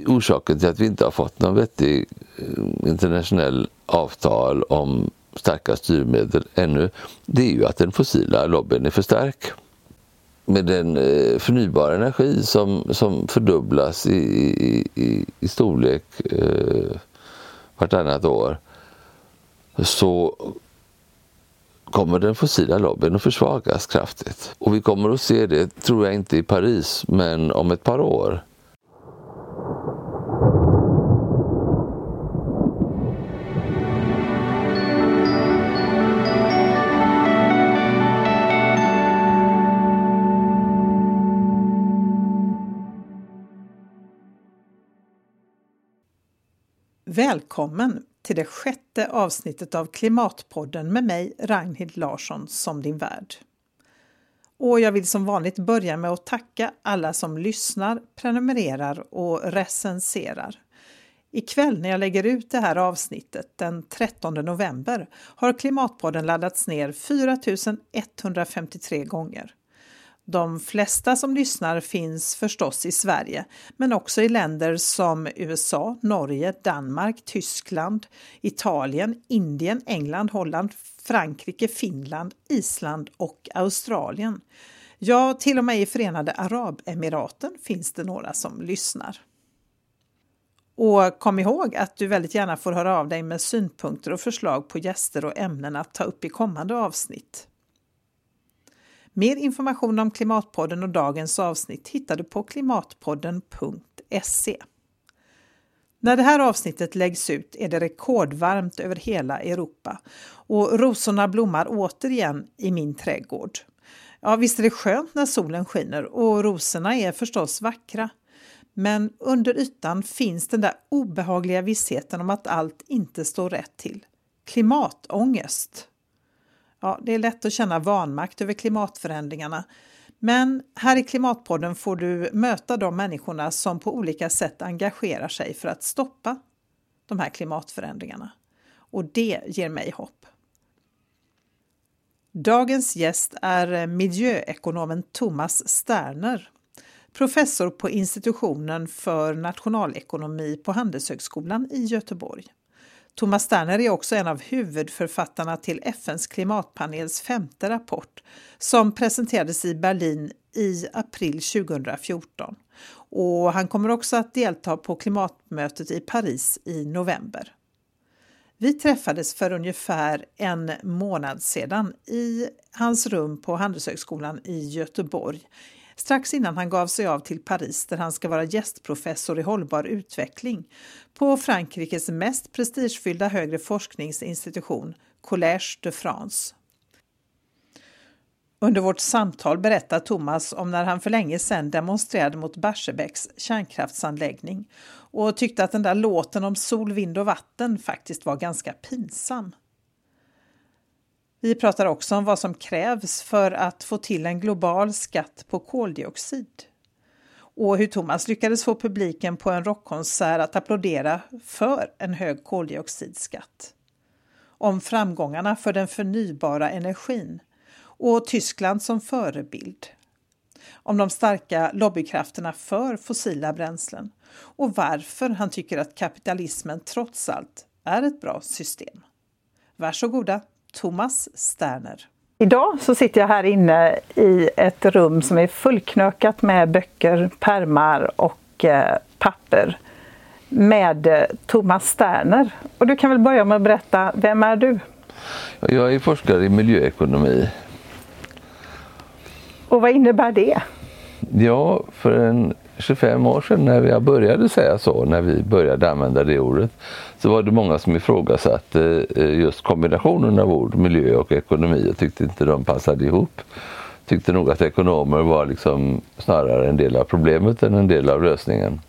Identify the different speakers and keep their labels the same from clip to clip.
Speaker 1: Orsaken till att vi inte har fått någon vettig eh, internationell avtal om starka styrmedel ännu, det är ju att den fossila lobbyn är för stark. Med den eh, förnybara energi som, som fördubblas i, i, i storlek eh, vartannat år så kommer den fossila lobbyn att försvagas kraftigt. Och vi kommer att se det, tror jag inte i Paris, men om ett par år.
Speaker 2: Välkommen till det sjätte avsnittet av Klimatpodden med mig, Ragnhild Larsson, som din värd. Och jag vill som vanligt börja med att tacka alla som lyssnar, prenumererar och recenserar. Ikväll när jag lägger ut det här avsnittet den 13 november har Klimatpodden laddats ner 4153 gånger. De flesta som lyssnar finns förstås i Sverige, men också i länder som USA, Norge, Danmark, Tyskland, Italien, Indien, England, Holland, Frankrike, Finland, Island och Australien. Ja, till och med i Förenade Arabemiraten finns det några som lyssnar. Och kom ihåg att du väldigt gärna får höra av dig med synpunkter och förslag på gäster och ämnen att ta upp i kommande avsnitt. Mer information om Klimatpodden och dagens avsnitt hittar du på klimatpodden.se. När det här avsnittet läggs ut är det rekordvarmt över hela Europa och rosorna blommar återigen i min trädgård. Ja, visst är det skönt när solen skiner och rosorna är förstås vackra. Men under ytan finns den där obehagliga vissheten om att allt inte står rätt till. Klimatångest. Ja, det är lätt att känna vanmakt över klimatförändringarna. Men här i Klimatpodden får du möta de människorna som på olika sätt engagerar sig för att stoppa de här klimatförändringarna. Och det ger mig hopp. Dagens gäst är miljöekonomen Thomas Sterner, professor på institutionen för nationalekonomi på Handelshögskolan i Göteborg. Thomas Sterner är också en av huvudförfattarna till FNs klimatpanels femte rapport som presenterades i Berlin i april 2014. Och han kommer också att delta på klimatmötet i Paris i november. Vi träffades för ungefär en månad sedan i hans rum på Handelshögskolan i Göteborg strax innan han gav sig av till Paris där han ska vara gästprofessor i hållbar utveckling på Frankrikes mest prestigefyllda högre forskningsinstitution, Collège de France. Under vårt samtal berättar Thomas om när han för länge sedan demonstrerade mot Barsebäcks kärnkraftsanläggning och tyckte att den där låten om sol, vind och vatten faktiskt var ganska pinsam. Vi pratar också om vad som krävs för att få till en global skatt på koldioxid och hur Thomas lyckades få publiken på en rockkonsert att applådera för en hög koldioxidskatt. Om framgångarna för den förnybara energin och Tyskland som förebild. Om de starka lobbykrafterna för fossila bränslen och varför han tycker att kapitalismen trots allt är ett bra system. Varsågoda! Thomas Sterner. Idag så sitter jag här inne i ett rum som är fullknökat med böcker, permar och eh, papper med eh, Thomas Sterner. Och du kan väl börja med att berätta, vem är du?
Speaker 1: Jag är forskare i miljöekonomi.
Speaker 2: Och vad innebär det?
Speaker 1: Ja, för en 25 år sedan när jag började säga så, när vi började använda det ordet, så var det många som ifrågasatte eh, just kombinationen av ord, miljö och ekonomi och tyckte inte de passade ihop. Tyckte nog att ekonomer var liksom snarare en del av problemet än en del av lösningen.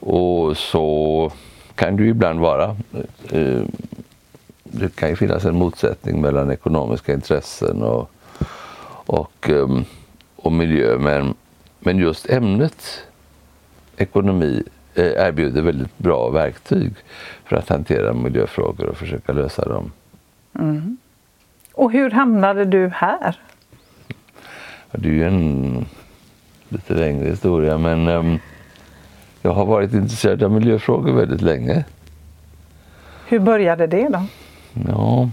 Speaker 1: Och så kan det ju ibland vara. Eh, det kan ju finnas en motsättning mellan ekonomiska intressen och, och, eh, och miljö. Men men just ämnet ekonomi erbjuder väldigt bra verktyg för att hantera miljöfrågor och försöka lösa dem.
Speaker 2: Mm. Och hur hamnade du här?
Speaker 1: Det är ju en lite längre historia men um, jag har varit intresserad av miljöfrågor väldigt länge.
Speaker 2: Hur började det då?
Speaker 1: Ja,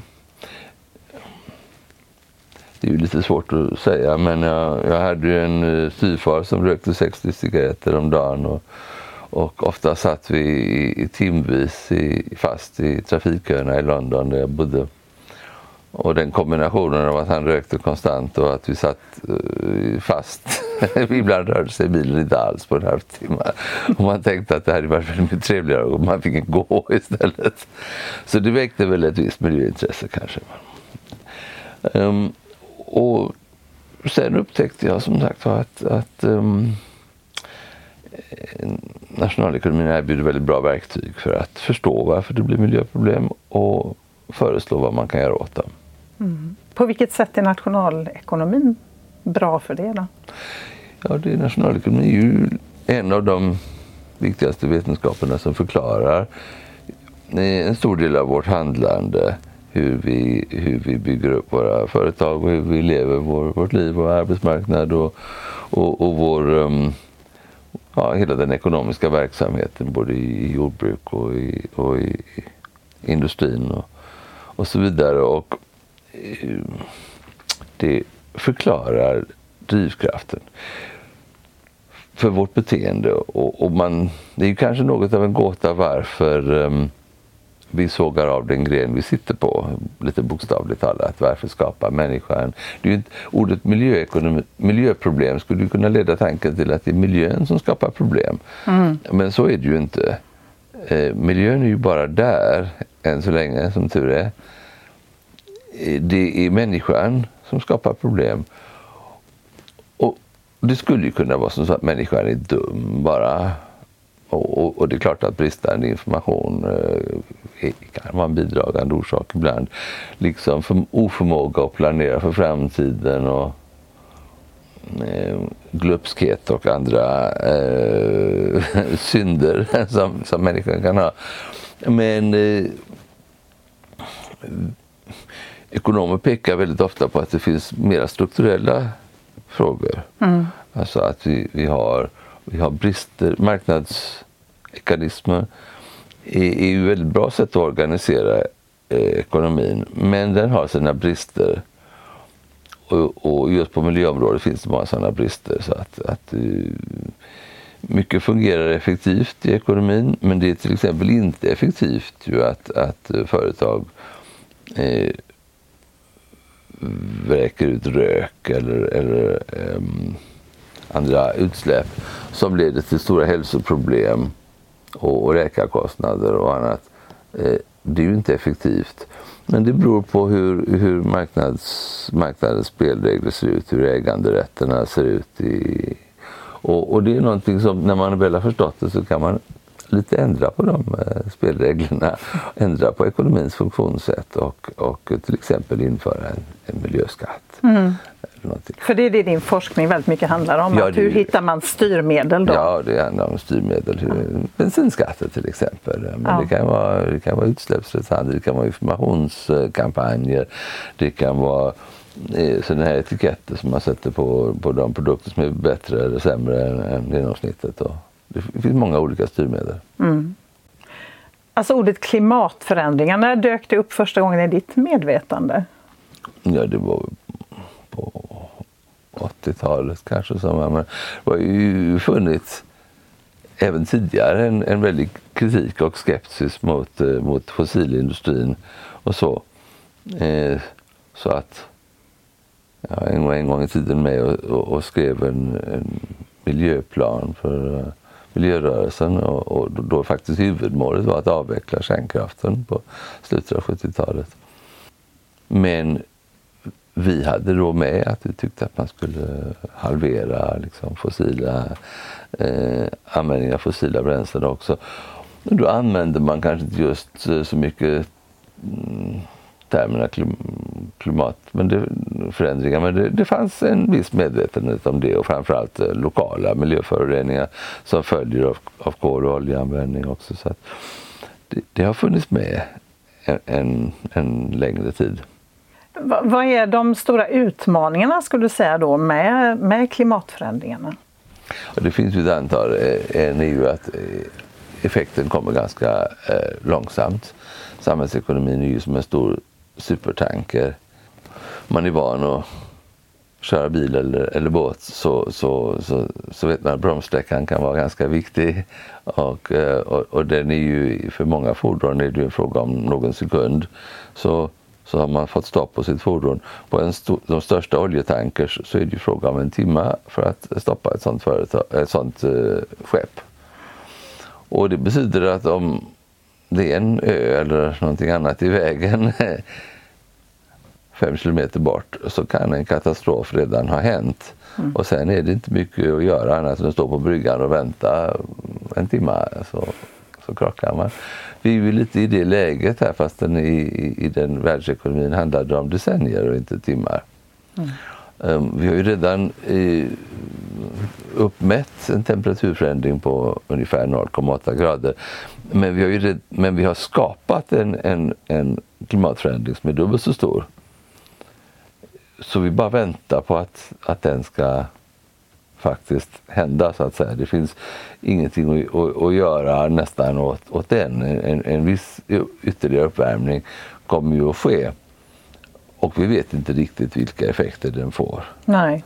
Speaker 1: det är ju lite svårt att säga men jag, jag hade ju en styvfar som rökte 60 cigaretter om dagen och, och ofta satt vi i, i timvis i, fast i trafikköerna i London där jag bodde. Och den kombinationen av att han rökte konstant och att vi satt eh, fast. Ibland rörde sig bilen inte alls på en halvtimme. Och man tänkte att det hade varit väldigt mycket trevligare om man fick gå istället. Så det väckte väl ett visst miljöintresse kanske. Um, och sen upptäckte jag som sagt att, att um, nationalekonomin erbjuder väldigt bra verktyg för att förstå varför det blir miljöproblem och föreslå vad man kan göra åt dem.
Speaker 2: Mm. På vilket sätt är nationalekonomin bra för det då?
Speaker 1: Ja, det, nationalekonomi är ju en av de viktigaste vetenskaperna som förklarar en stor del av vårt handlande hur vi, hur vi bygger upp våra företag och hur vi lever vår, vårt liv och arbetsmarknad och, och, och vår, um, ja, hela den ekonomiska verksamheten både i jordbruk och i, och i industrin och, och så vidare. Och eh, det förklarar drivkraften för vårt beteende. Och, och man, det är ju kanske något av en gåta varför um, vi sågar av den gren vi sitter på, lite bokstavligt talat. Varför skapar människan... Det är ju inte, ordet miljöproblem skulle kunna leda tanken till att det är miljön som skapar problem. Mm. Men så är det ju inte. Eh, miljön är ju bara där, än så länge, som tur är. Eh, det är människan som skapar problem. Och det skulle ju kunna vara så att människan är dum bara och, och, det är klart att bristande information eh, kan vara en bidragande orsak ibland. Liksom för oförmåga att planera för framtiden och eh, glupskhet och andra eh, synder som, som människan kan ha. Men eh, ekonomer pekar väldigt ofta på att det finns mera strukturella frågor. Mm. Alltså att vi, vi har vi har brister. Marknadsmekanismer är, är ju ett väldigt bra sätt att organisera eh, ekonomin, men den har sina brister. Och, och, just på miljöområdet finns det många sådana brister. Så att, att eh, mycket fungerar effektivt i ekonomin, men det är till exempel inte effektivt ju att, att eh, företag eh, vräker ut rök eller, eller eh, andra utsläpp som leder till stora hälsoproblem och, läkarkostnader och annat. Eh, det är ju inte effektivt. Men det beror på hur, hur marknads, marknadens spelregler ser ut, hur äganderätterna ser ut. I, och, och det är någonting som när man väl har förstått det så kan man lite ändra på de eh, spelreglerna, ändra på ekonomins funktionssätt och, och till exempel införa en, en miljöskatt. Mm.
Speaker 2: För det är det din forskning väldigt mycket handlar om. Ja, det, hur hittar man styrmedel då?
Speaker 1: Ja, det handlar om styrmedel. Ja. Bensinskatter till exempel. Men ja. det, kan vara, det kan vara utsläppsrättshandel, det kan vara informationskampanjer, det kan vara eh, sådana här etiketter som man sätter på, på de produkter som är bättre eller sämre än, än genomsnittet. Och det finns många olika styrmedel. Mm.
Speaker 2: Alltså ordet klimatförändringar, när dök det upp första gången i ditt medvetande?
Speaker 1: Ja, det var på 80-talet kanske. Som, men det har ju funnits även tidigare en, en väldig kritik och skepsis mot, eh, mot fossilindustrin och så. Eh, så att jag en, en gång i tiden med och, och, och skrev en, en, miljöplan för eh, miljörörelsen och, och då, då faktiskt huvudmålet var att avveckla kärnkraften på slutet av 70-talet. Men vi hade då med att vi tyckte att man skulle halvera liksom, fossila, eh, användningen av fossila bränslen också. Och då använde man kanske inte just eh, så mycket mm, termerna klimat, men det, förändringar, men det, det, fanns en viss medvetenhet om det och framförallt eh, lokala miljöföroreningar som följer av, av kol och oljeanvändning också. Så det, det, har funnits med en, en, en längre tid.
Speaker 2: Vad är de stora utmaningarna skulle du säga då med, med klimatförändringarna?
Speaker 1: Det finns ju ett antal. Eh, en är ju att eh, effekten kommer ganska eh, långsamt. Samhällsekonomin är ju som en stor supertanker. Man är van att köra bil eller, eller båt så, så, så, så vet man att bromssträckan kan vara ganska viktig. Och, och, och, den är ju, för många fordon är det ju en fråga om någon sekund. Så, så har man fått stopp på sitt fordon. På en st de största oljetankers så är det ju fråga om en timme för att stoppa ett sånt, företag, ett sånt uh, skepp. Och det betyder att om det är en ö eller någonting annat i vägen fem kilometer bort så kan en katastrof redan ha hänt. Mm. Och sen är det inte mycket att göra annat än att stå på bryggan och vänta en timme så, så krockar man. Vi är ju lite i det läget här fastän i, i, i den världsekonomin handlar det om decennier och inte timmar. Mm. Um, vi har ju redan uh, uppmätt en temperaturförändring på ungefär 0,8 grader. Men vi har, ju, men vi har skapat en, en, en klimatförändring som är dubbelt så stor. Så vi bara väntar på att, att den ska faktiskt hända så att säga. Det finns ingenting att, att, att göra nästan åt, åt den. En, en viss ytterligare uppvärmning kommer ju att ske. Och vi vet inte riktigt vilka effekter den får.
Speaker 2: Nej.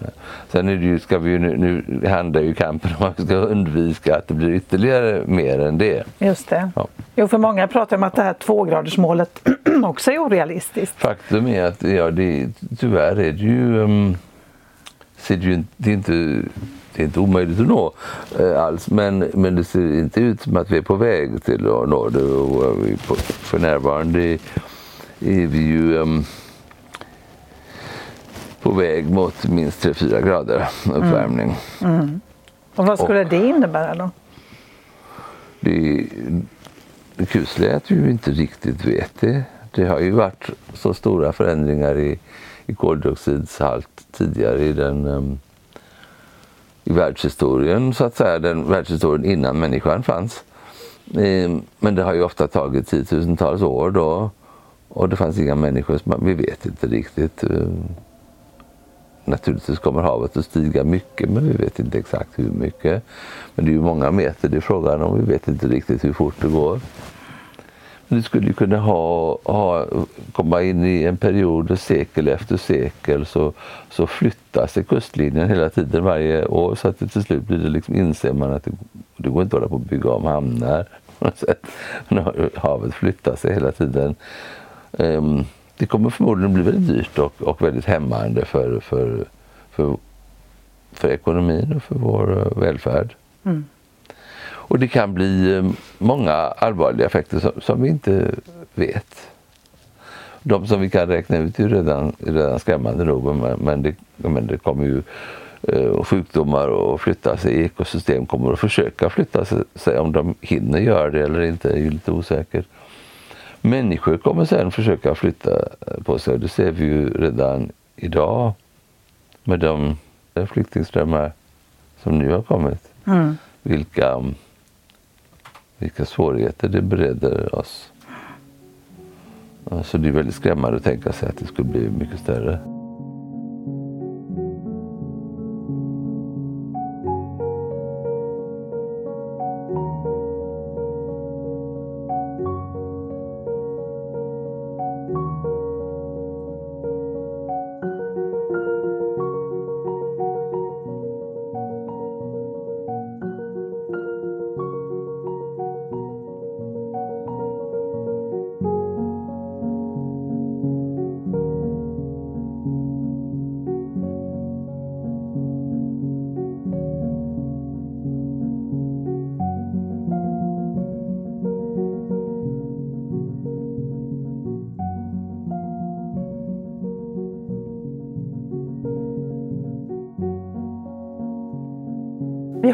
Speaker 1: Sen är det ju, ska vi ju nu, nu handlar ju kampen om att vi ska undvika att det blir ytterligare mer än det.
Speaker 2: Just det. Ja. Jo, för många pratar om att det här tvågradersmålet också är orealistiskt.
Speaker 1: Faktum är att ja, det, tyvärr är det ju, um, det, ju det är inte det är inte omöjligt att nå eh, alls men, men det ser inte ut som att vi är på väg till att nå det. Och, vi på, för närvarande är, är vi ju um, på väg mot minst 3-4 grader uppvärmning. Mm. Mm.
Speaker 2: Och vad skulle och, det innebära då?
Speaker 1: Det, det kusliga är att vi inte riktigt vet det. Det har ju varit så stora förändringar i, i koldioxidshalt tidigare i den ehm, i världshistorien, så att säga, den världshistorien innan människan fanns. Ehm, men det har ju ofta tagit tiotusentals år då och det fanns inga människor, som, vi vet inte riktigt. Ehm, naturligtvis kommer havet att stiga mycket men vi vet inte exakt hur mycket. Men det är ju många meter det är frågan om. Vi vet inte riktigt hur fort det går. Men det skulle ju kunna ha, ha, komma in i en period sekel efter sekel så, så flyttar sig kustlinjen hela tiden varje år så att det till slut blir det liksom, inser man att det, det går inte att hålla på att bygga om hamnar. Havet flyttar sig hela tiden. Um, det kommer förmodligen bli väldigt dyrt och, och väldigt hämmande för, för, för, för ekonomin och för vår eh, välfärd. Mm. Och det kan bli eh, många allvarliga effekter som, som, vi inte vet. De som vi kan räkna ut är redan, redan skrämmande nog men, men, det, men det kommer ju eh, sjukdomar och flytta sig. Ekosystem kommer att försöka flytta sig. Om de hinner göra det eller inte är ju lite osäkert. Människor kommer sen försöka flytta på sig. Det ser vi ju redan idag med de flyktingströmmar som nu har kommit. Mm. Vilka, vilka svårigheter det bereder oss. Så det är väldigt skrämmande att tänka sig att det skulle bli mycket större.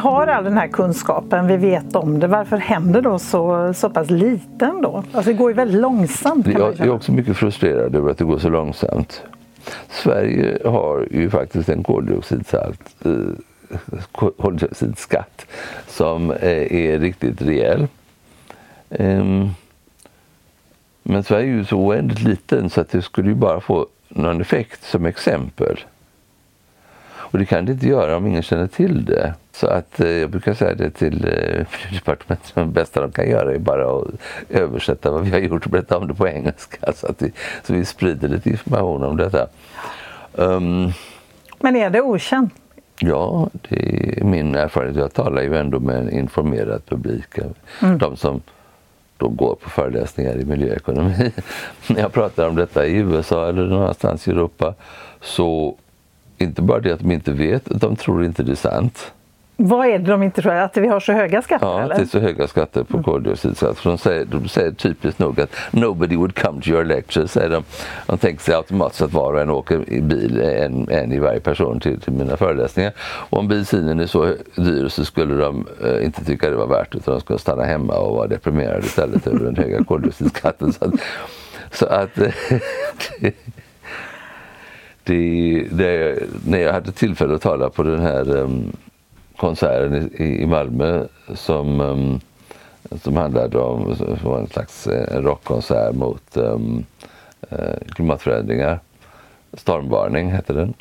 Speaker 2: Har all den här kunskapen, vi vet om det. Varför händer då så, så pass lite ändå? Alltså det går ju väldigt långsamt.
Speaker 1: Jag är också mycket frustrerad över att det går så långsamt. Sverige har ju faktiskt en koldioxidsalt, eh, koldioxidskatt som eh, är riktigt rejäl. Um, men Sverige är ju så oändligt liten så att det skulle ju bara få någon effekt som exempel Och det kan det inte göra om ingen känner till det. Så att eh, jag brukar säga det till eh, Miljödepartementet, det bästa de kan göra är bara att översätta vad vi har gjort och berätta om det på engelska så att vi, så vi sprider lite information om detta. Um,
Speaker 2: Men är det okänt?
Speaker 1: Ja, det är min erfarenhet. Jag talar ju ändå med en informerad publik. Mm. De som då går på föreläsningar i miljöekonomi. När jag pratar om detta i USA eller någonstans i Europa så inte bara det att de inte vet, de tror inte det är sant.
Speaker 2: Vad är det de inte tror? Att vi har så höga skatter?
Speaker 1: Ja,
Speaker 2: eller?
Speaker 1: det är så höga skatter på koldioxidskatt. de säger, de säger typiskt nog att nobody would come to your lecture. Säger de. de tänker sig automatiskt att var och en åker i bil, en, en i varje person till, till mina föreläsningar. Och om bensinen är så dyr så skulle de eh, inte tycka det var värt utan de skulle stanna hemma och vara deprimerade istället över den höga koldioxidskatten. Så att, så att det, det, när jag hade tillfälle att tala på den här um, konserten i, i Malmö som, um, som handlade om var en slags en rockkonsert mot um, klimatförändringar. Stormvarning hette den.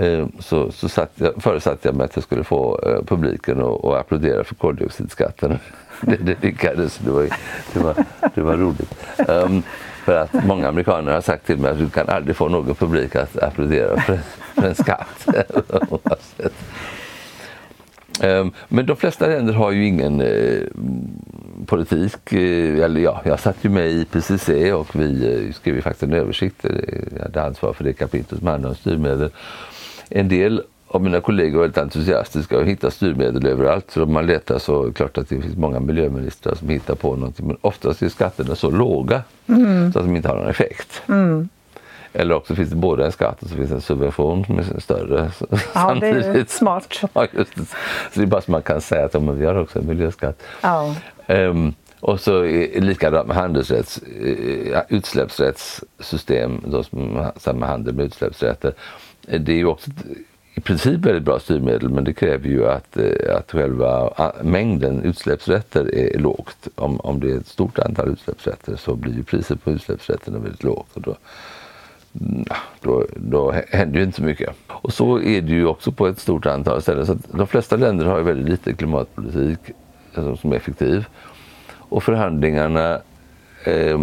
Speaker 1: Uh, så, så satt jag, föresatte jag mig att jag skulle få uh, publiken att, att applådera för koldioxidskatten. det, det lyckades, det var, det var, det var roligt. Um, för att många amerikaner har sagt till mig att du kan aldrig få någon publik att applådera för, för en skatt. Ehm, men de flesta länder har ju ingen eh, politik. Eh, eller ja, jag satt ju med i IPCC och vi eh, skrev ju faktiskt en översikt. Eh, jag hade ansvar för det kapitlet som handlar om styrmedel. En del av mina kollegor är väldigt entusiastiska och hittar styrmedel överallt. Så om man letar så är det klart att det finns många miljöministrar som hittar på någonting. Men oftast är skatterna så låga mm. så att de inte har någon effekt. Mm. Eller också finns det både en skatt och så finns det en subvention som är större.
Speaker 2: Ja, samtidigt. det är smart.
Speaker 1: Ja, just det. Så det är bara så man kan säga att ja, vi har också en miljöskatt. Ja. Um, och så likadant med handelsrätts, uh, utsläppsrättssystem, då som med handel med utsläppsrätter. Det är ju också princip väldigt bra styrmedel men det kräver ju att, eh, att själva mängden utsläppsrätter är lågt. Om, om det är ett stort antal utsläppsrätter så blir ju priset på utsläppsrätterna väldigt lågt. Och då, mm, då, då händer ju inte så mycket. Och så är det ju också på ett stort antal ställen. Så de flesta länder har ju väldigt lite klimatpolitik alltså, som är effektiv. Och förhandlingarna eh,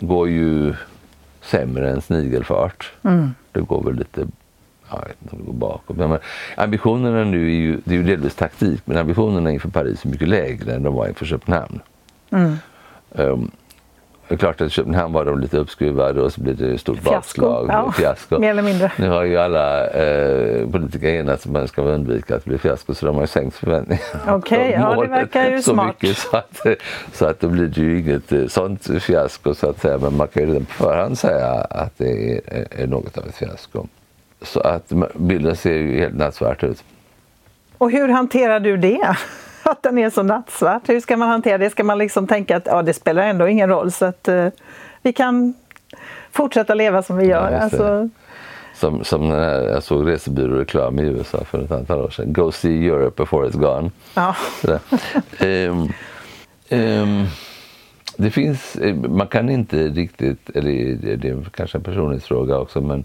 Speaker 1: går ju sämre än snigelfart. Mm. Det går väl lite jag vet inte om det går bakåt. Men ambitionerna nu är ju, det är ju delvis taktik, men ambitionerna inför Paris är mycket lägre än de var inför Köpenhamn. Mm. Um, det är klart att i Köpenhamn var de lite uppskruvade och så blev det ett stort bakslag.
Speaker 2: Ja, fiasko. Mer eller mindre.
Speaker 1: Nu har ju alla eh, politiker enats om att man ska undvika att det blir fiasko så de har ju sänkt förväntningarna.
Speaker 2: Okej, okay, ja det verkar ju
Speaker 1: så
Speaker 2: smart.
Speaker 1: Mycket så att, så att det blir ju inget eh, sånt fiasko så att säga. Men man kan ju redan på förhand säga att det är, är något av ett fiasko. Så att bilden ser ju helt nattsvart ut.
Speaker 2: Och hur hanterar du det? Att den är så nattsvart? Hur ska man hantera det? Ska man liksom tänka att ja, det spelar ändå ingen roll så att uh, vi kan fortsätta leva som vi gör? Ja, alltså...
Speaker 1: Som, som här, jag såg resebyråreklam i USA för ett antal år sedan. Go see Europe before it's gone. Ja. um, um, det finns, eh, man kan inte riktigt, eller det är kanske en personlighetsfråga också, men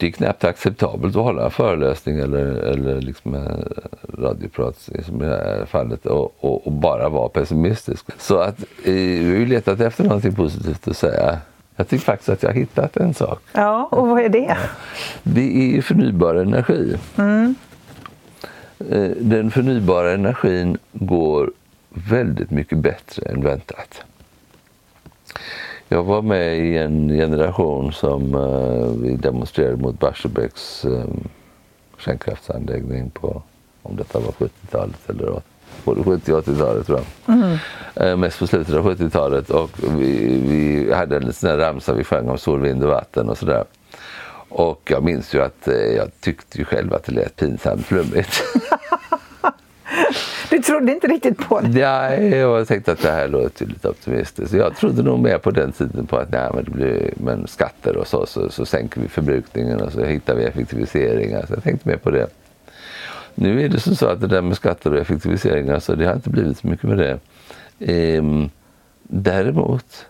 Speaker 1: det är knappt acceptabelt att hålla en föreläsning eller, eller liksom en radioprat som i det här fallet och, och, och bara vara pessimistisk. Så att eh, vi har ju letat efter någonting positivt att säga. Jag tycker faktiskt att jag har hittat en sak.
Speaker 2: Ja, och vad är det?
Speaker 1: Det är förnybar energi. Mm. Eh, den förnybara energin går väldigt mycket bättre än väntat. Jag var med i en generation som uh, vi demonstrerade mot Barsebäcks um, kärnkraftsanläggning på, om detta var 70-talet eller både 70 och 80-talet tror jag. Mm. Uh, mest på slutet av 70-talet och vi, vi hade en sån här ramsa vi sjöng om sol, vind och vatten och sådär. Och jag minns ju att uh, jag tyckte ju själv att det lät pinsamt flummigt.
Speaker 2: Du trodde inte riktigt på det?
Speaker 1: Nej, jag tänkte att det här låter lite optimistiskt. Jag trodde nog mer på den tiden på att nej, men det blir men skatter och så, så, så sänker vi förbrukningen och så hittar vi effektiviseringar. Så alltså, jag tänkte mer på det. Nu är det som så att det där med skatter och effektiviseringar, så det har inte blivit så mycket med det. Ehm, däremot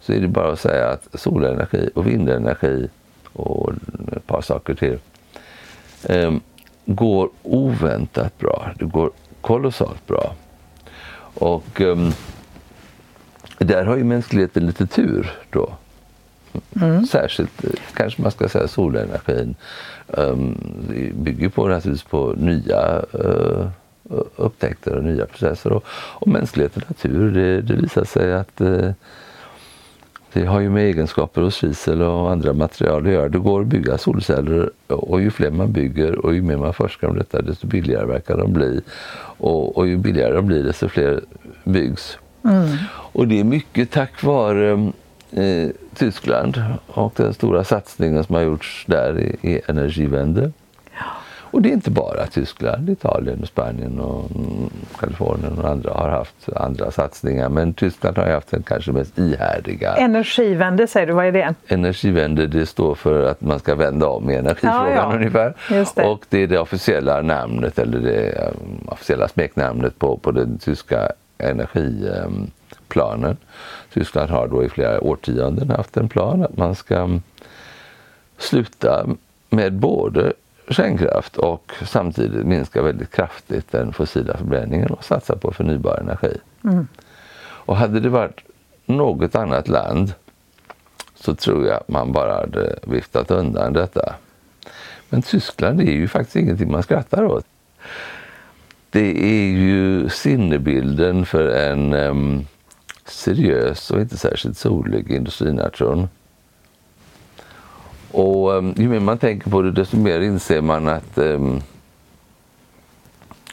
Speaker 1: så är det bara att säga att solenergi och vindenergi och ett par saker till ehm, går oväntat bra. Det går kolossalt bra. Och um, där har ju mänskligheten lite tur då. Mm. Särskilt kanske man ska säga solenergin. Um, bygger på naturligtvis på nya uh, upptäckter och nya processer. Och, och mänskligheten har tur. Det, det visar sig att uh, det har ju med egenskaper hos kisel och andra material att göra. Det går att bygga solceller och ju fler man bygger och ju mer man forskar om detta desto billigare verkar de bli. Och, och ju billigare de blir desto fler byggs. Mm. Och det är mycket tack vare eh, Tyskland och den stora satsningen som har gjorts där i, i Energiewende. Och det är inte bara Tyskland, Italien, och Spanien och mm, Kalifornien och andra har haft andra satsningar. Men Tyskland har haft den kanske mest ihärdiga.
Speaker 2: Energivände säger du, vad är det?
Speaker 1: Energivände det står för att man ska vända om i energifrågan ja, ja. ungefär. Det. Och det är det officiella namnet eller det um, officiella smeknamnet på, på den tyska energiplanen. Tyskland har då i flera årtionden haft en plan att man ska um, sluta med både kärnkraft och samtidigt minska väldigt kraftigt den fossila förbränningen och satsa på förnybar energi. Mm. Och hade det varit något annat land så tror jag man bara hade viftat undan detta. Men Tyskland är ju faktiskt ingenting man skrattar åt. Det är ju sinnebilden för en um, seriös och inte särskilt solig industrination. Och um, ju mer man tänker på det desto mer inser man att um,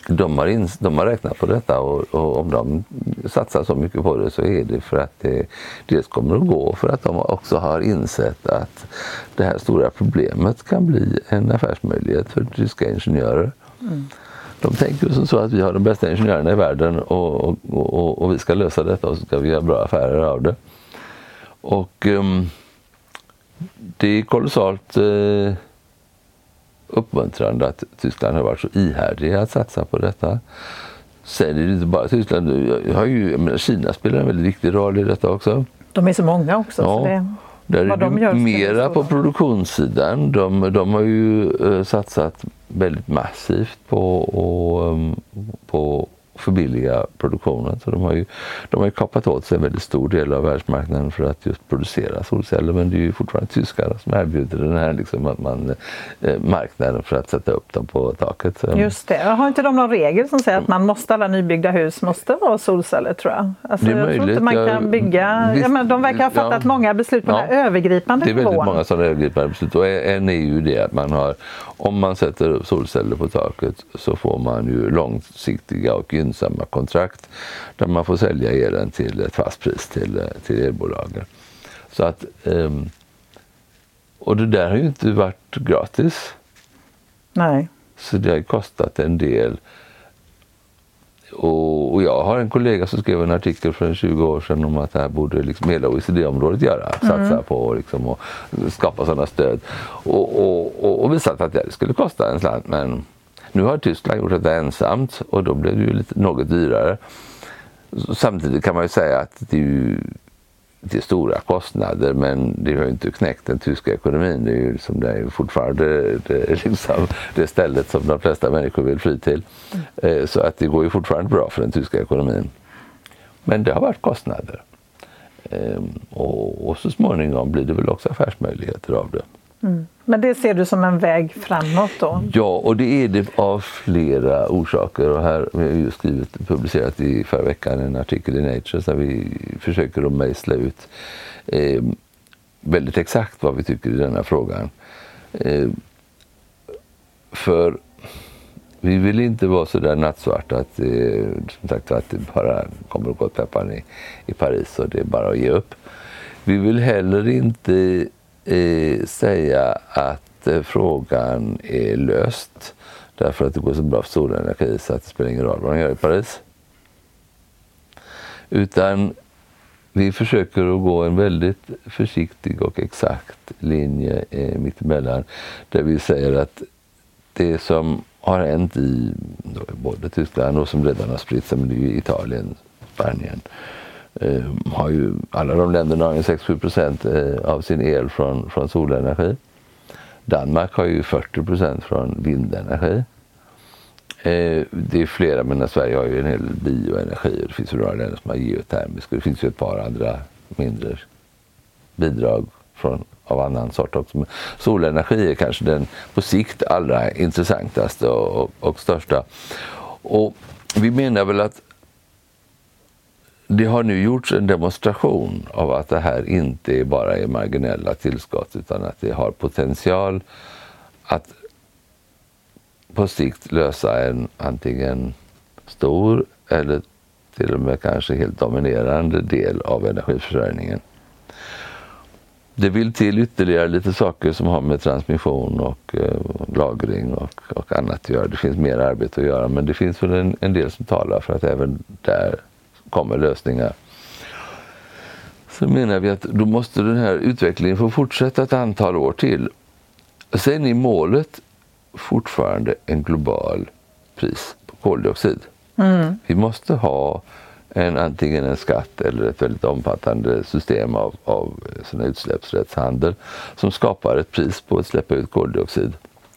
Speaker 1: de, har ins de har räknat på detta och, och, om de satsar så mycket på det så är det för att det dels kommer att gå för att de också har insett att det här stora problemet kan bli en affärsmöjlighet för tyska ingenjörer. Mm. De tänker som så att vi har de bästa ingenjörerna i världen och, och, och, vi ska lösa detta och så ska vi göra bra affärer av det. Och um, det är kolossalt eh, uppmuntrande att Tyskland har varit så ihärdiga att satsa på detta. Sen är det inte bara Tyskland. Jag har ju, jag menar, Kina spelar en väldigt viktig roll i detta också.
Speaker 2: De är så många också. Ja. Så det,
Speaker 1: där är de det mera på produktionssidan. De, de har ju uh, satsat väldigt massivt på, och, um, på förbilliga produktionen. Så de har, ju, de har ju kapat åt sig en väldigt stor del av världsmarknaden för att just producera solceller. Men det är ju fortfarande tyskarna som erbjuder den här liksom, att man, eh, marknaden för att sätta upp dem på taket.
Speaker 2: Just det. Har inte de någon regel som säger att man måste, alla nybyggda hus måste vara solceller tror jag? Alltså, det är jag möjligt. tror inte man kan bygga... Visst, ja, men de verkar ha fattat ja, många beslut på ja, den här övergripande
Speaker 1: nivån. Det är väldigt många sådana övergripande beslut och en är ju det att man har, om man sätter upp solceller på taket så får man ju långsiktiga och gynnsamma kontrakt där man får sälja elen till ett fast pris till, till elbolagen. Så att, um, och det där har ju inte varit gratis.
Speaker 2: Nej.
Speaker 1: Så det har kostat en del. Och, och, jag har en kollega som skrev en artikel för 20 år sedan om att det här borde liksom hela OECD-området göra. Satsa mm. på liksom, och skapa sådana stöd. Och, och, och, och visat att det skulle kosta en slant men nu har Tyskland gjort detta ensamt och då blev det ju lite, något dyrare. Samtidigt kan man ju säga att det är ju det är stora kostnader men det har ju inte knäckt den tyska ekonomin. Det är ju liksom, det är fortfarande det, liksom, det stället som de flesta människor vill fly till. Eh, så att det går ju fortfarande bra för den tyska ekonomin. Men det har varit kostnader. Ehm, och, och så småningom blir det väl också affärsmöjligheter av det.
Speaker 2: Mm. Men det ser du som en väg framåt då?
Speaker 1: Ja, och det är det av flera orsaker. Och här har jag just skrivit, publicerat i förra veckan en artikel i Nature där vi försöker att mejsla ut eh, väldigt exakt vad vi tycker i denna frågan. Eh, för vi vill inte vara så där nattsvarta att, eh, som sagt, att det bara kommer att gå åt pepparn i, i Paris och det är bara att ge upp. Vi vill heller inte eh, säga att eh, frågan är löst. Därför att det går så bra för solenergi så att det spelar ingen roll vad de gör i Paris. Utan vi försöker att gå en väldigt försiktig och exakt linje eh, mittemellan. Där vi säger att det som har hänt i både Tyskland och som redan har spritt sig, men det är ju Italien, Spanien, eh, Eh, har ju, alla de länderna har ju 6-7 procent eh, av sin el från, från solenergi. Danmark har ju 40 procent från vindenergi. Eh, det är flera, men Sverige har ju en hel del bioenergi och det finns några länder som har geotermisk och det finns ju ett par andra mindre bidrag från, av annan sort också. Men solenergi är kanske den på sikt allra intressantaste och, och, och största. Och vi menar väl att det har nu gjorts en demonstration av att det här inte bara är marginella tillskott utan att det har potential att på sikt lösa en antingen stor eller till och med kanske helt dominerande del av energiförsörjningen. Det vill till ytterligare lite saker som har med transmission och eh, lagring och, och, annat att göra. Det finns mer arbete att göra men det finns väl en, en del som talar för att även där kommer lösningar. Så menar vi att då måste den här utvecklingen få fortsätta ett antal år till. Sen är målet fortfarande en global pris på koldioxid. Mm. Vi måste ha en, antingen en skatt eller ett väldigt omfattande system av, av såna utsläppsrättshandel som skapar ett pris på att släppa ut koldioxid.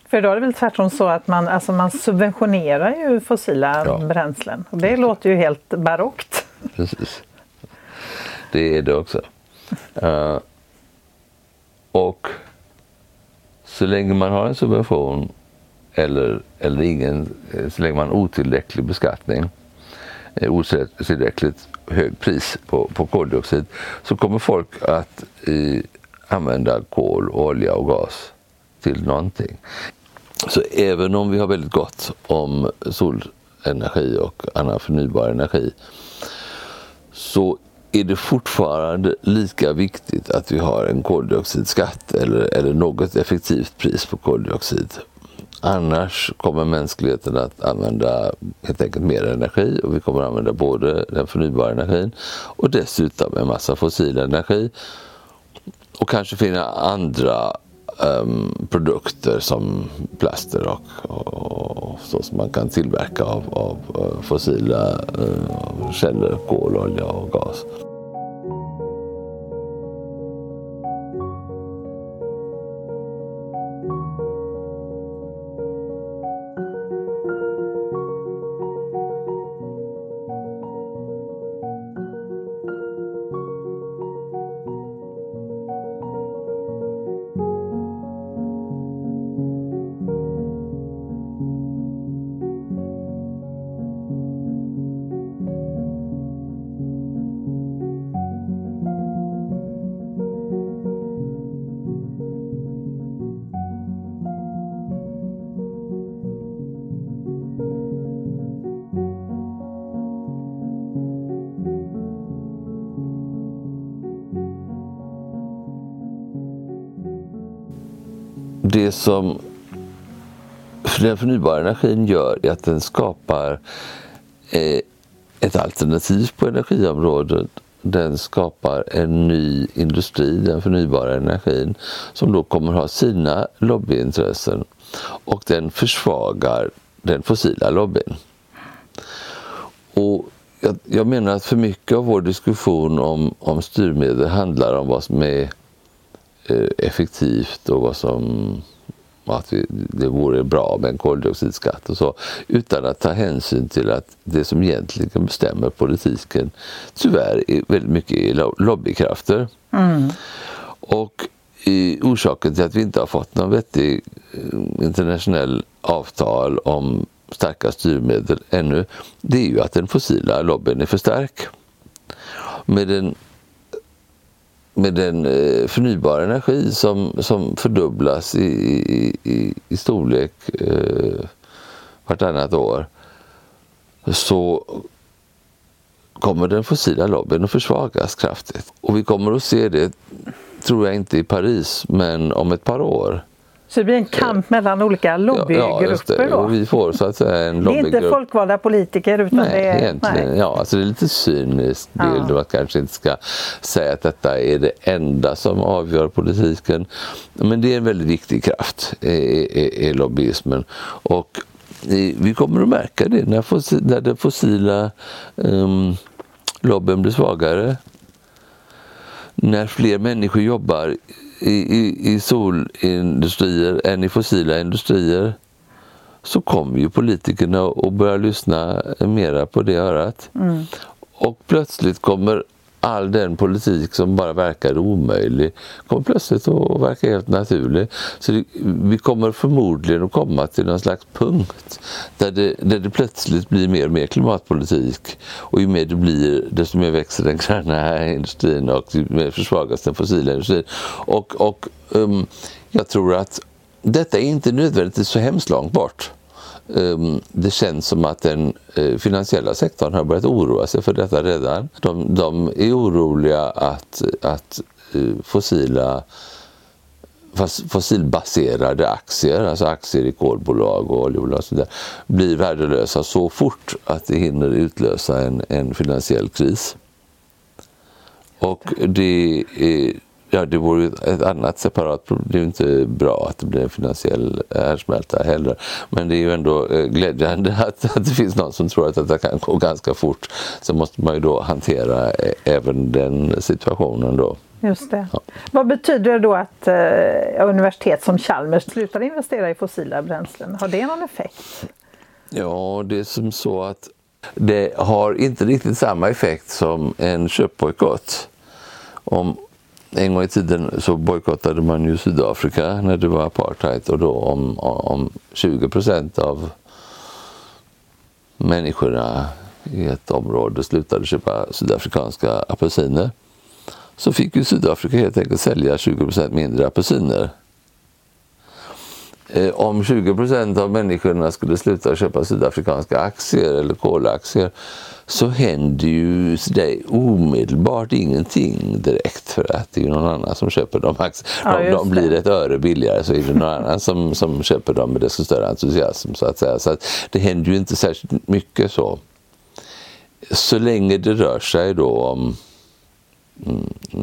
Speaker 2: För då är det väl tvärtom så att man, alltså man subventionerar ju fossila ja. bränslen och det låter ju helt barockt.
Speaker 1: Precis. Det är det också. Uh, och så länge man har en subvention eller, eller ingen, eh, så länge man har otillräcklig beskattning, eh, otillräckligt högt pris på, på koldioxid, så kommer folk att i, använda kol, olja och gas till någonting. Så även om vi har väldigt gott om solenergi och annan förnybar energi så är det fortfarande lika viktigt att vi har en koldioxidskatt eller, eller något effektivt pris på koldioxid. Annars kommer mänskligheten att använda helt enkelt mer energi och vi kommer att använda både den förnybara energin och dessutom en massa fossil energi och kanske finna andra um, produkter som plaster och, och, så som man kan tillverka av, av eh, fossila uh, källor, kol, olja och gas. Det som den förnybara energin gör är att den skapar eh, ett alternativ på energiområdet. Den skapar en ny industri, den förnybara energin, som då kommer ha sina lobbyintressen och den försvagar den fossila lobbyn. Och jag, jag menar att för mycket av vår diskussion om, om styrmedel handlar om vad som är effektivt och vad som att det vore bra med en koldioxidskatt och så utan att ta hänsyn till att det som egentligen bestämmer politiken tyvärr är väldigt mycket lobbykrafter. Mm. Och orsaken till att vi inte har fått någon vettig eh, internationell avtal om starka styrmedel ännu, det är ju att den fossila lobbyn är för stark. Med den med den eh, förnybara energi som, som fördubblas i, i, i, i storlek eh, vartannat år så kommer den fossila lobbyn att försvagas kraftigt. Och vi kommer att se det, tror jag inte i Paris, men om ett par år.
Speaker 2: Så det blir en kamp mellan olika lobbygrupper ja,
Speaker 1: då? Och vi får så att säga en lobbygrupp.
Speaker 2: Det är inte folkvalda politiker utan
Speaker 1: nej,
Speaker 2: det är...
Speaker 1: Egentligen, nej, ja, alltså det är lite cynisk bild ja. man kanske inte ska säga att detta är det enda som avgör politiken. Men det är en väldigt viktig kraft, i lobbyismen. Och vi kommer att märka det när, fossil, när den fossila um, lobbyn blir svagare. När fler människor jobbar i, i, i solindustrier än i fossila industrier så kommer ju politikerna att börja lyssna mera på det örat. Mm. Och plötsligt kommer all den politik som bara verkar omöjlig kommer plötsligt att verka helt naturlig. Så det, vi kommer förmodligen att komma till någon slags punkt där det, där det plötsligt blir mer och mer klimatpolitik. Och ju mer det blir, desto mer växer den gröna industrin och ju mer försvagas den fossila industrin. Och, och um, jag tror att detta är inte nödvändigtvis så hemskt långt bort. Ehm, det känns som att den eh, finansiella sektorn har börjat oroa sig för detta redan. De, de är oroliga att, att eh, fossila fossilbaserade aktier, alltså aktier i kolbolag och oljebolag och så blir värdelösa så fort att det hinner utlösa en, en finansiell kris. Och det är, Ja, det vore ett annat separat problem. Det är ju inte bra att det blir en finansiell härdsmälta heller. Men det är ju ändå eh, glädjande att, att det finns någon som tror att det kan gå ganska fort. Så måste man ju då hantera eh, även den situationen då.
Speaker 2: Just det. Ja. Vad betyder det då att eh, universitet som Chalmers slutar investera i fossila bränslen? Har det någon effekt?
Speaker 1: Ja, det är som så att det har inte riktigt samma effekt som en köpbojkott. Om, en gång i tiden så bojkottade man ju Sydafrika när det var apartheid och då om, om 20 procent av människorna i ett område slutade köpa sydafrikanska apelsiner så fick ju Sydafrika helt enkelt sälja 20 procent mindre apelsiner. Eh, om 20 procent av människorna skulle sluta köpa sydafrikanska aktier eller kolaktier så händer ju det omedelbart ingenting direkt för att det är någon annan som köper de aktierna. Ja, de, blir ett öre billigare så är det någon annan som, som köper dem med desto större entusiasm. Så att säga. Så att det händer ju inte särskilt mycket så. Så länge det rör sig då om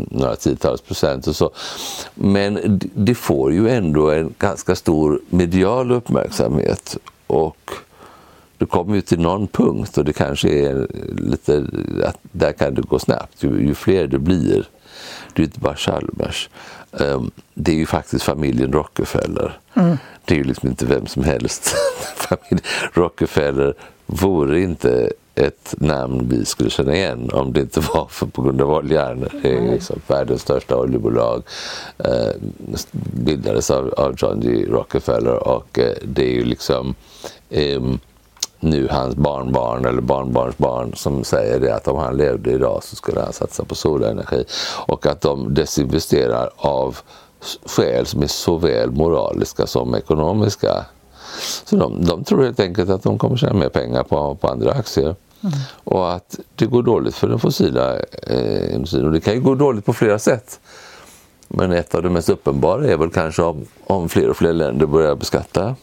Speaker 1: några tiotals procent och så. Men det får ju ändå en ganska stor medial uppmärksamhet och du kommer ju till någon punkt och det kanske är lite, att där kan det gå snabbt. Ju, ju fler det blir, det är inte bara Chalmers. Um, det är ju faktiskt familjen Rockefeller. Mm. Det är ju liksom inte vem som helst. familjen Rockefeller vore inte ett namn vi skulle känna igen om det inte var för, på grund av oljan. Det är liksom världens största oljebolag. Eh, bildades av, av John D. Rockefeller och eh, det är ju liksom eh, nu hans barnbarn eller barnbarnsbarn som säger det att om han levde idag så skulle han satsa på solenergi och att de desinvesterar av skäl som är såväl moraliska som ekonomiska. Så de, de tror helt enkelt att de kommer tjäna mer pengar på, på andra aktier. Mm. Och att det går dåligt för den fossila eh, industrin. Och det kan ju gå dåligt på flera sätt. Men ett av de mest uppenbara är väl kanske om, om fler och fler länder börjar beskatta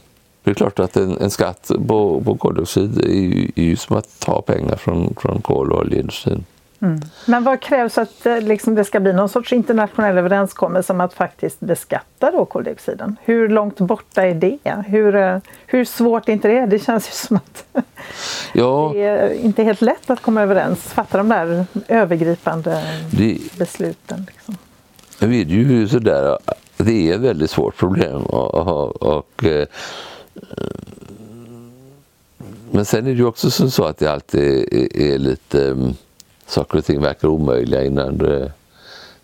Speaker 1: det är klart att en, en skatt på, på koldioxid är ju, är ju som att ta pengar från, från kol och oljeindustrin.
Speaker 2: Mm. Men vad krävs att eh, liksom, det ska bli någon sorts internationell överenskommelse om att faktiskt beskatta då koldioxiden? Hur långt borta är det? Hur, eh, hur svårt är inte det? Det känns ju som att ja. det är inte helt lätt att komma överens, fatta de där övergripande det, besluten. Liksom.
Speaker 1: Det är ju sådär, det är ett väldigt svårt problem och, och, eh, men sen är det ju också så att det alltid är, är lite, um, saker och ting verkar omöjliga innan det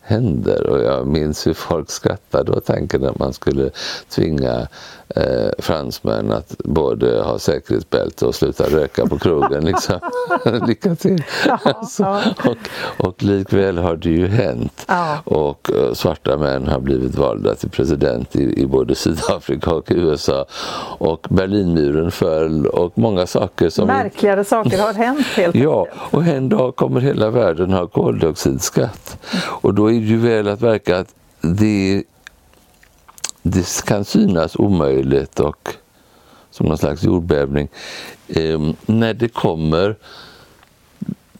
Speaker 1: händer. Och jag minns hur folk skrattade åt tanken att man skulle tvinga eh, fransmän att både ha säkerhetsbälte och sluta röka på krogen. Liksom. Lycka till! Ja, alltså, ja. Och, och likväl har det ju hänt. Ja. Och uh, svarta män har blivit valda till president i, i, både Sydafrika och USA. Och Berlinmuren föll och många saker som...
Speaker 2: Märkligare saker har hänt helt
Speaker 1: Ja, och en dag kommer hela världen ha koldioxidskatt. Och då är det ju väl att verka att det det kan synas omöjligt och som någon slags jordbävning. Eh, när det kommer,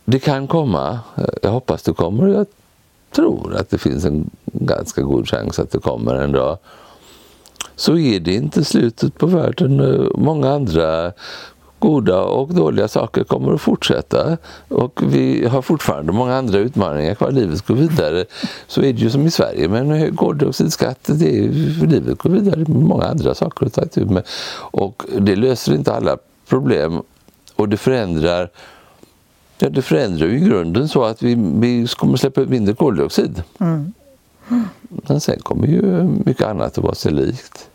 Speaker 1: det kan komma, jag hoppas det kommer, jag tror att det finns en ganska god chans att det kommer en dag. Så är det inte slutet på världen. Många andra goda och dåliga saker kommer att fortsätta och vi har fortfarande många andra utmaningar kvar. Livet går vidare. Så är det ju som i Sverige med en hög koldioxidskatt. Det är, livet går vidare med många andra saker att ta itu med. Och det löser inte alla problem och det förändrar Ja, det förändrar ju i grunden så att vi, vi kommer släppa ut mindre koldioxid. Mm. Men sen kommer ju mycket annat att vara sig likt.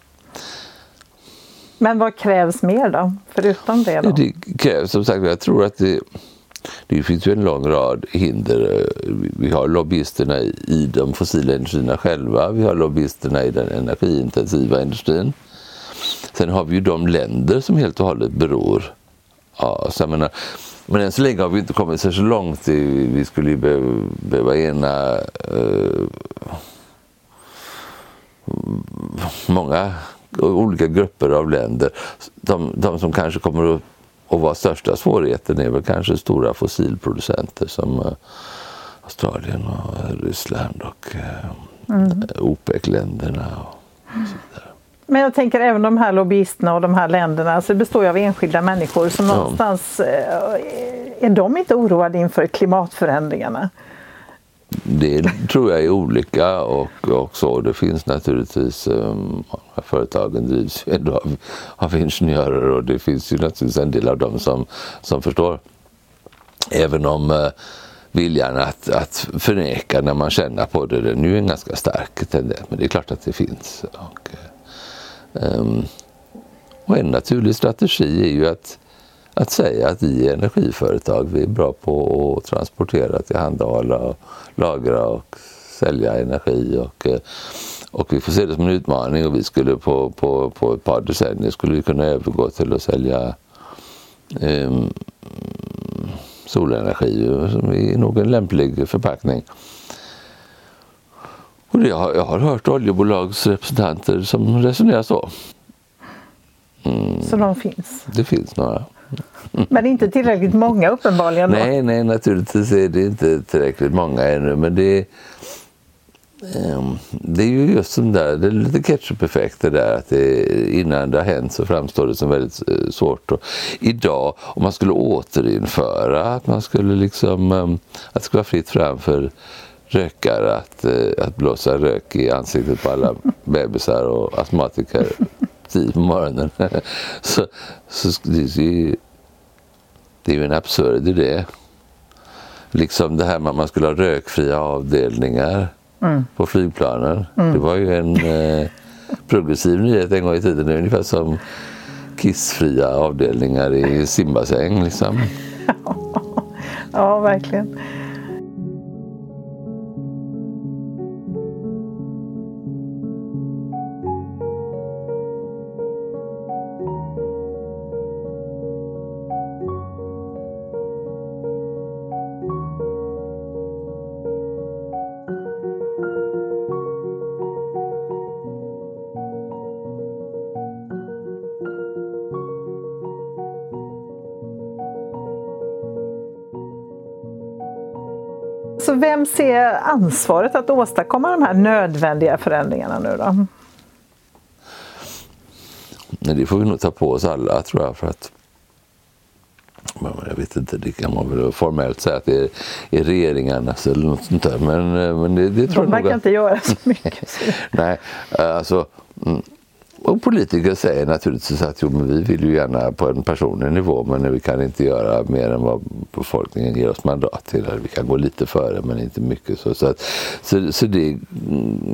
Speaker 2: Men vad krävs mer då, förutom det? Då?
Speaker 1: Det krävs som sagt, jag tror att det, det finns ju en lång rad hinder. Vi har lobbyisterna i de fossila industrierna själva, vi har lobbyisterna i den energiintensiva industrin. Sen har vi ju de länder som helt och hållet beror av ja, menar, men än så länge har vi inte kommit så långt. Vi skulle ju behöva ena uh, många olika grupper av länder. De, de som kanske kommer att, vara största svårigheten är väl kanske stora fossilproducenter som uh, Australien och Ryssland och uh, mm. OPEC-länderna. Och så vidare.
Speaker 2: Men jag tänker även de här lobbyisterna och de här länderna, alltså det består ju av enskilda människor som ja. någonstans, eh, är de inte oroade inför klimatförändringarna?
Speaker 1: Det tror jag är olika och, och så. Det finns naturligtvis, um, företagen drivs ju ändå av, av ingenjörer och det finns ju naturligtvis en del av dem som, som förstår. Även om uh, viljan att, att förneka när man känner på det, den är ju en ganska stark tendens. Men det är klart att det finns. Och, Um, och en naturlig strategi är ju att, att säga att vi är energiföretag, vi är bra på att transportera, tillhandahålla, lagra och sälja energi. Och, eh, och vi får se det som en utmaning och vi skulle på, på, på ett par decennier skulle vi kunna övergå till att sälja um, solenergi i någon lämplig förpackning. Och jag, har, jag har hört oljebolagsrepresentanter som resonerar så.
Speaker 2: Mm. Så de finns?
Speaker 1: Det finns några.
Speaker 2: Men inte tillräckligt många uppenbarligen?
Speaker 1: Då. Nej, nej, naturligtvis är det inte tillräckligt många ännu. Men det, um, det är ju just som där, det är lite ketchup-effekt det där att det, innan det har hänt så framstår det som väldigt uh, svårt. Och idag, om man skulle återinföra att man skulle liksom, um, att det skulle vara fritt fram för rökare att, eh, att blåsa rök i ansiktet på alla bebisar och astmatiker tidigt på morgonen. så, så det, är, det är ju en absurd idé. Liksom det här med att man skulle ha rökfria avdelningar mm. på flygplanen. Mm. Det var ju en eh, progressiv nyhet en gång i tiden. Ungefär som kissfria avdelningar i simbassäng. Liksom.
Speaker 2: ja, verkligen. Ser ansvaret att åstadkomma de här nödvändiga förändringarna nu då?
Speaker 1: Det får vi nog ta på oss alla tror jag för att jag vet inte, det kan man väl formellt säga att det är, är regeringarnas eller något sånt där. Men, men det, det tror
Speaker 2: De verkar inte göra så mycket.
Speaker 1: Nej, alltså mm, och politiker säger naturligtvis att jo, men vi vill ju gärna på en personlig nivå men vi kan inte göra mer än vad befolkningen ger oss mandat till. Vi kan gå lite före men inte mycket. Så, så, att, så, så det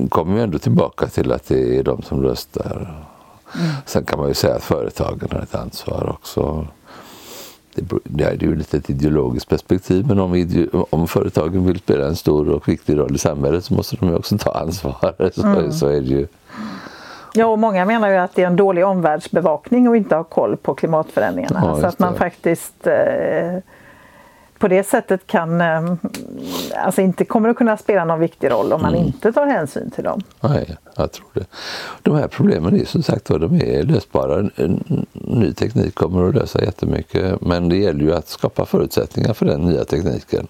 Speaker 1: kommer ju ändå tillbaka till att det är de som röstar. Mm. Sen kan man ju säga att företagen har ett ansvar också. Det, är ju lite ett ideologiskt perspektiv men om, om företagen vill spela en stor och viktig roll i samhället så måste de ju också ta ansvar. Så, mm. så är det ju.
Speaker 2: Ja, och många menar ju att det är en dålig omvärldsbevakning och inte ha koll på klimatförändringarna. Ja, så att man faktiskt eh, på det sättet kan, eh, alltså inte kommer att kunna spela någon viktig roll om man mm. inte tar hänsyn till dem.
Speaker 1: Nej, jag tror det. De här problemen är som sagt de är lösbara. Ny teknik kommer att lösa jättemycket men det gäller ju att skapa förutsättningar för den nya tekniken.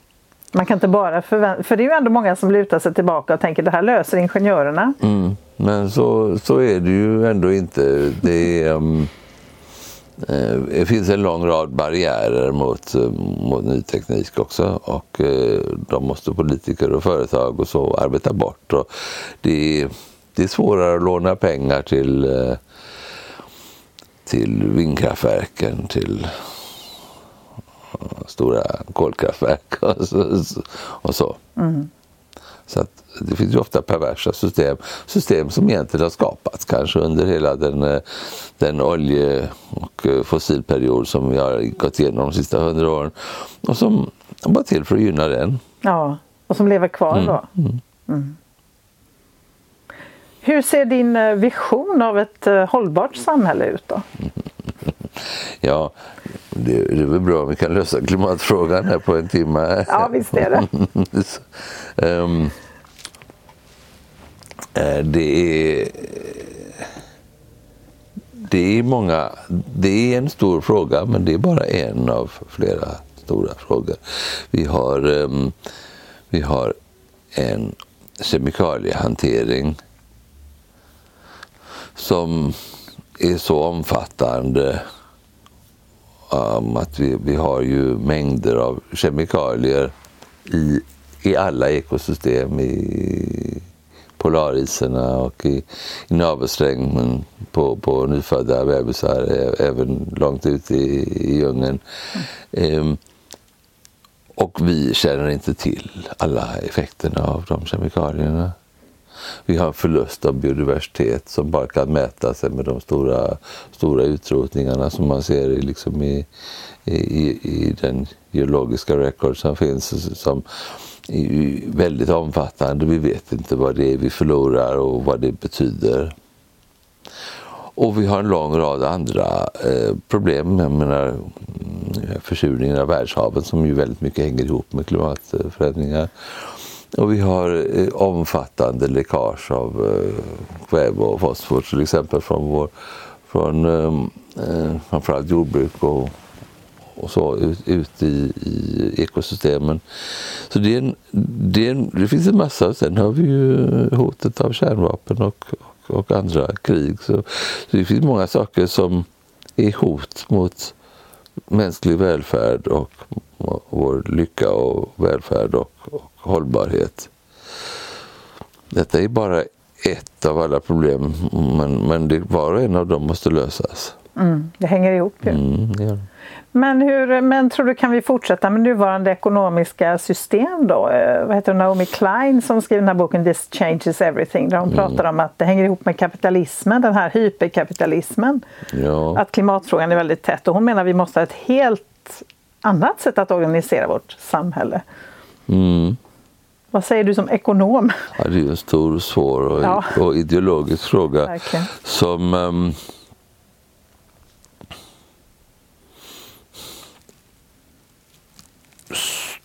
Speaker 2: Man kan inte bara förvänta för det är ju ändå många som lutar sig tillbaka och tänker det här löser ingenjörerna.
Speaker 1: Mm. Men så, så är det ju ändå inte. Det är, um, Eh, det finns en lång rad barriärer mot, eh, mot ny teknik också och eh, de måste politiker och företag och så arbeta bort. Och det, är, det är svårare att låna pengar till, eh, till vindkraftverken, till stora kolkraftverk och så. Mm. Så att det finns ju ofta perversa system, system som egentligen har skapats kanske under hela den, den olje och fossilperiod som vi har gått igenom de sista hundra åren och som var till för att gynna den.
Speaker 2: Ja, och som lever kvar mm. då. Mm. Mm. Hur ser din eh, vision av ett eh, hållbart samhälle ut då?
Speaker 1: Ja, det, det är väl bra om vi kan lösa klimatfrågan här på en timme.
Speaker 2: Ja, visst är det.
Speaker 1: um, det är det är många, det är en stor fråga men det är bara en av flera stora frågor. Vi har, um, vi har en kemikaliehantering som är så omfattande um, att vi, vi har ju mängder av kemikalier i, i alla ekosystem, i polariserna och i, i navelsträngen på, på nyfödda bebisar, även långt ut i, i djungeln. Mm. Um, och vi känner inte till alla effekterna av de kemikalierna. Vi har en förlust av biodiversitet som bara kan mäta sig med de stora, stora utrotningarna som man ser i, liksom i, i, i den geologiska record som finns. Som är väldigt omfattande. Vi vet inte vad det är vi förlorar och vad det betyder. Och vi har en lång rad andra eh, problem. Jag menar, mm, försurningen av världshaven som ju väldigt mycket hänger ihop med klimatförändringar. Och vi har eh, omfattande läckage av eh, kväve och fosfor till exempel från, vår, från ehm, eh, framförallt jordbruk och, och så ut, ut i, i, ekosystemen. Så det, är en, det, är en, det finns en massa. Sen har vi ju hotet av kärnvapen och, och, och andra krig. Så, så, det finns många saker som är hot mot mänsklig välfärd och vår lycka och välfärd och, och hållbarhet. Detta är bara ett av alla problem men, men det, var och en av dem måste lösas.
Speaker 2: Mm, det hänger ihop ju. Mm, ja. men, hur, men tror du kan vi fortsätta med nuvarande ekonomiska system då? Eh, vad heter Naomi Klein som skrev den här boken This changes everything där hon mm. pratar om att det hänger ihop med kapitalismen, den här hyperkapitalismen. Ja. Att klimatfrågan är väldigt tätt och hon menar att vi måste ha ett helt annat sätt att organisera vårt samhälle. Mm. Vad säger du som ekonom?
Speaker 1: Ja, det är en stor, svår och, ja. och ideologisk fråga Verkligen. som um,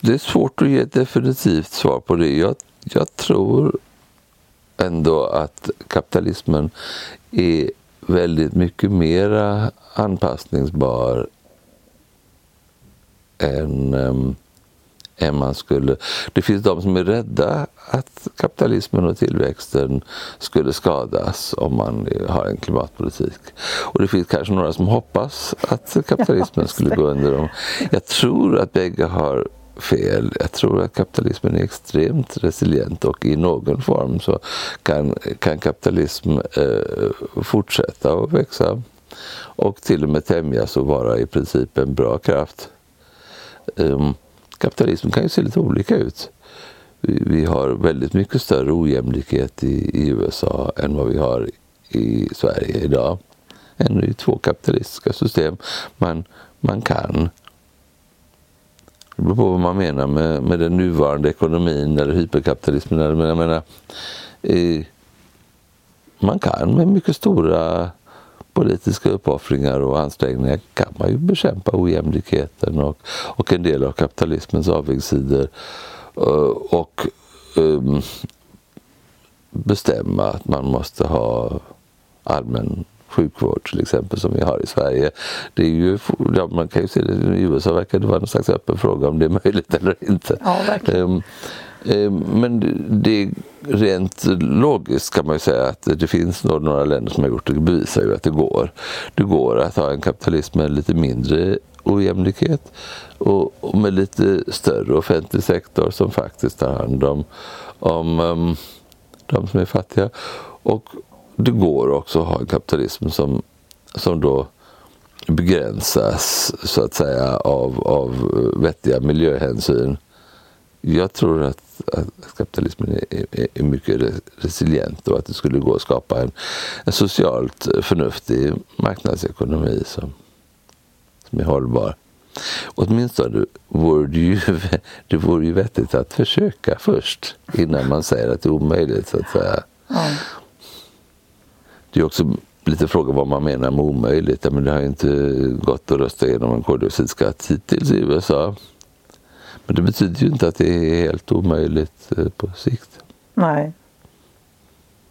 Speaker 1: Det är svårt att ge ett definitivt svar på det. Jag, jag tror ändå att kapitalismen är väldigt mycket mera anpassningsbar än um, än man skulle... Det finns de som är rädda att kapitalismen och tillväxten skulle skadas om man har en klimatpolitik. Och det finns kanske några som hoppas att kapitalismen skulle gå under dem. Jag tror att bägge har fel. Jag tror att kapitalismen är extremt resilient och i någon form så kan, kan kapitalism eh, fortsätta att växa och till och med tämjas och vara i princip en bra kraft. Um, kapitalismen kan ju se lite olika ut. Vi, vi har väldigt mycket större ojämlikhet i, i, USA än vad vi har i Sverige idag. Ännu i två kapitalistiska system. Man, man kan det beror på vad man menar med, med den nuvarande ekonomin eller hyperkapitalismen. Men jag menar, eh, man kan med mycket stora politiska uppoffringar och ansträngningar kan man ju bekämpa ojämlikheten och, och en del av kapitalismens avigsidor. Uh, och um, bestämma att man måste ha allmän sjukvård till exempel som vi har i Sverige. Det är ju, ja, man kan ju se det, i USA verkar det vara en slags öppen fråga om det är möjligt eller inte.
Speaker 2: Ja, verkligen. Um,
Speaker 1: Eh, Eh, men det rent logiskt kan man ju säga att det finns några länder som har gjort det bevisar ju att det går. Det går att ha en kapitalism med lite mindre ojämlikhet och, med lite större offentlig sektor som faktiskt tar hand om, om um, de som är fattiga. Och det går också att ha en kapitalism som, som då begränsas så att säga av, av vettiga miljöhänsyn. Jag tror att, att kapitalismen är, är, är, mycket resilient och att det skulle gå att skapa en, en socialt förnuftig marknadsekonomi som, som är hållbar. Åtminstone vore det, ju, det vore ju vettigt att försöka först innan man säger att det är omöjligt. Så att säga. Det är också lite fråga vad man menar med omöjligt. Men det har inte gått att rösta igenom en koldioxidskatt hittills i USA. Men det betyder ju inte att det är helt omöjligt eh, på sikt.
Speaker 2: Nej.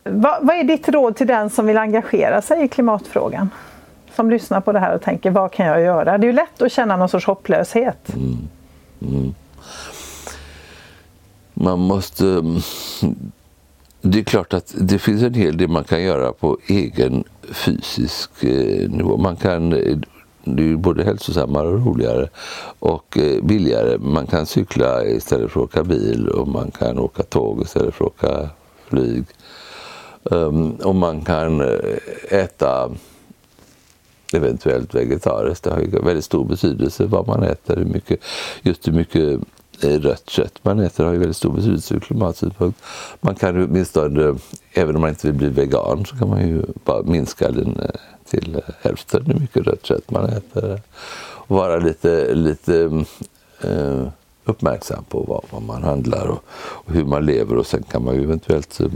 Speaker 2: Vad, vad är ditt råd till den som vill engagera sig i klimatfrågan? Som lyssnar på det här och tänker, vad kan jag göra? Det är ju lätt att känna någon sorts hopplöshet. Mm. Mm.
Speaker 1: Man måste mm, det är klart att det finns en hel del man kan göra på egen fysisk eh, nivå. Man kan, eh, det är både hälsosammare och roligare och eh, billigare. Man kan cykla istället för att åka bil och man kan åka tåg istället för att åka flyg. Ehm, och man kan eh, äta eventuellt vegetariskt. Det har ju väldigt stor betydelse vad man äter, hur mycket, just hur mycket eh, rött kött man äter har ju väldigt stor betydelse ur klimatsynpunkt. Man kan åtminstone, även om man inte vill bli vegan, så kan man ju bara minska den till hälften hur mycket rött kött man äter. Och vara lite, lite eh, uppmärksam på vad, vad man handlar och, och, hur man lever och sen kan man ju eventuellt eh,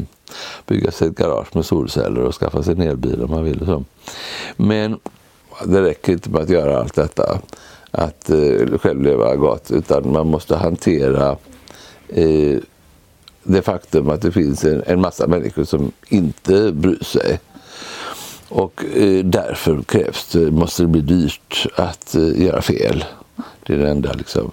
Speaker 1: bygga sig ett garage med solceller och skaffa sig en elbil om man vill. Och så. Men det räcker inte med att göra allt detta att eh, själv leva gott utan man måste hantera eh, det faktum att det finns en, en massa människor som inte bryr sig. Och eh, därför krävs det, måste det bli dyrt att eh, göra fel. Det är den enda liksom,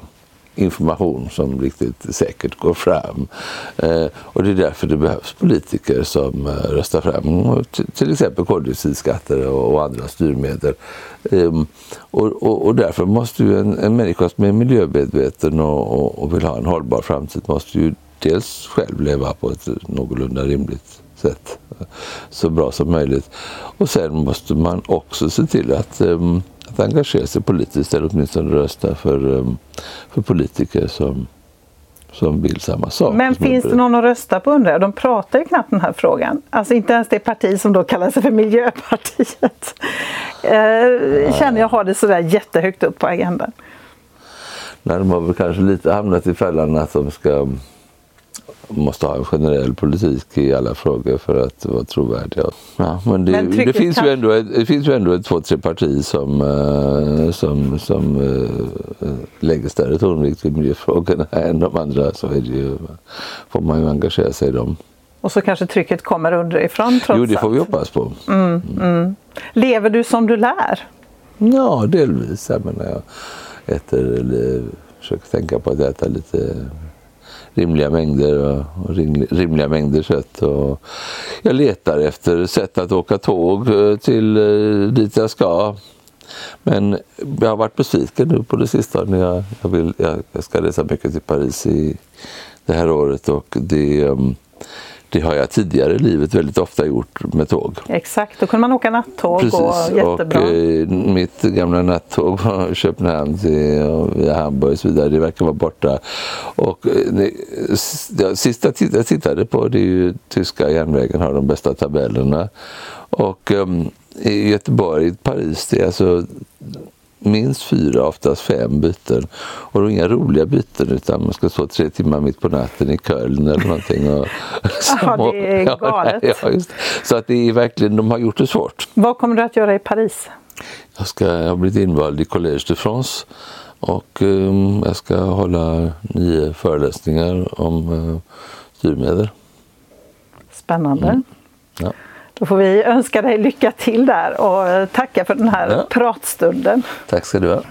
Speaker 1: information som riktigt säkert går fram. Eh, och det är därför det behövs politiker som eh, röstar fram till exempel koldioxidskatter och, och andra styrmedel. Ehm, och, och, och, därför måste ju en, en människa som är miljömedveten och, och, vill ha en hållbar framtid måste ju dels själv leva på ett någorlunda rimligt sätt så bra som möjligt. Och sen måste man också se till att um, att engagera sig politiskt eller åtminstone rösta för, um, för politiker som, som vill samma sak.
Speaker 2: Men finns det någon att rösta på undrar jag? De pratar ju knappt den här frågan. Alltså inte ens det parti som då kallar sig för Miljöpartiet. Eh, känner jag har det sådär jättehögt upp på agendan.
Speaker 1: Nej, de har väl kanske lite hamnat i fällan att de ska måste ha en generell politik i alla frågor för att vara trovärdiga. Ja, men det, men det finns, kan... ju ändå, det finns ju ändå ett två, tre partier som, uh, som, som uh, lägger större tonvikt vid miljöfrågorna än de andra. Så är det ju, får man ju engagera sig i dem.
Speaker 2: Och så kanske trycket kommer underifrån trots
Speaker 1: Jo, det får vi hoppas på.
Speaker 2: Mm, mm. Lever du som du lär?
Speaker 1: Ja, delvis. Jag menar, jag äter, försöker tänka på att äta lite rimliga mängder och, rimliga mängder kött. Och jag letar efter sätt att åka tåg eh, till eh, dit jag ska. Men jag har varit besviken nu på det sista. När jag, jag, vill, jag, jag ska resa mycket till Paris i det här året och det um, det har jag tidigare i livet väldigt ofta gjort med tåg.
Speaker 2: Exakt, då kunde man åka nattåg Precis, och jättebra. Och,
Speaker 1: eh, mitt gamla nattåg från Köpenhamn till via Hamburg och så vidare, det verkar vara borta. Och, eh, sista jag tittade på, det är ju tyska järnvägen har de bästa tabellerna. Och um, i Göteborg, Paris, det är alltså minst fyra, oftast fem byten. Och det inga roliga byten utan man ska stå tre timmar mitt på natten i Köln eller någonting. Och,
Speaker 2: Jaha, det är galet. Ja, ja,
Speaker 1: Så att det är verkligen, de har gjort det svårt.
Speaker 2: Vad kommer du att göra i Paris?
Speaker 1: Jag, ska, jag har blivit invald i Collège de France och um, jag ska hålla nio föreläsningar om uh, styrmedel.
Speaker 2: Spännande. Mm. Ja. Då får vi önska dig lycka till där och tacka för den här ja. pratstunden.
Speaker 1: Tack ska du ha.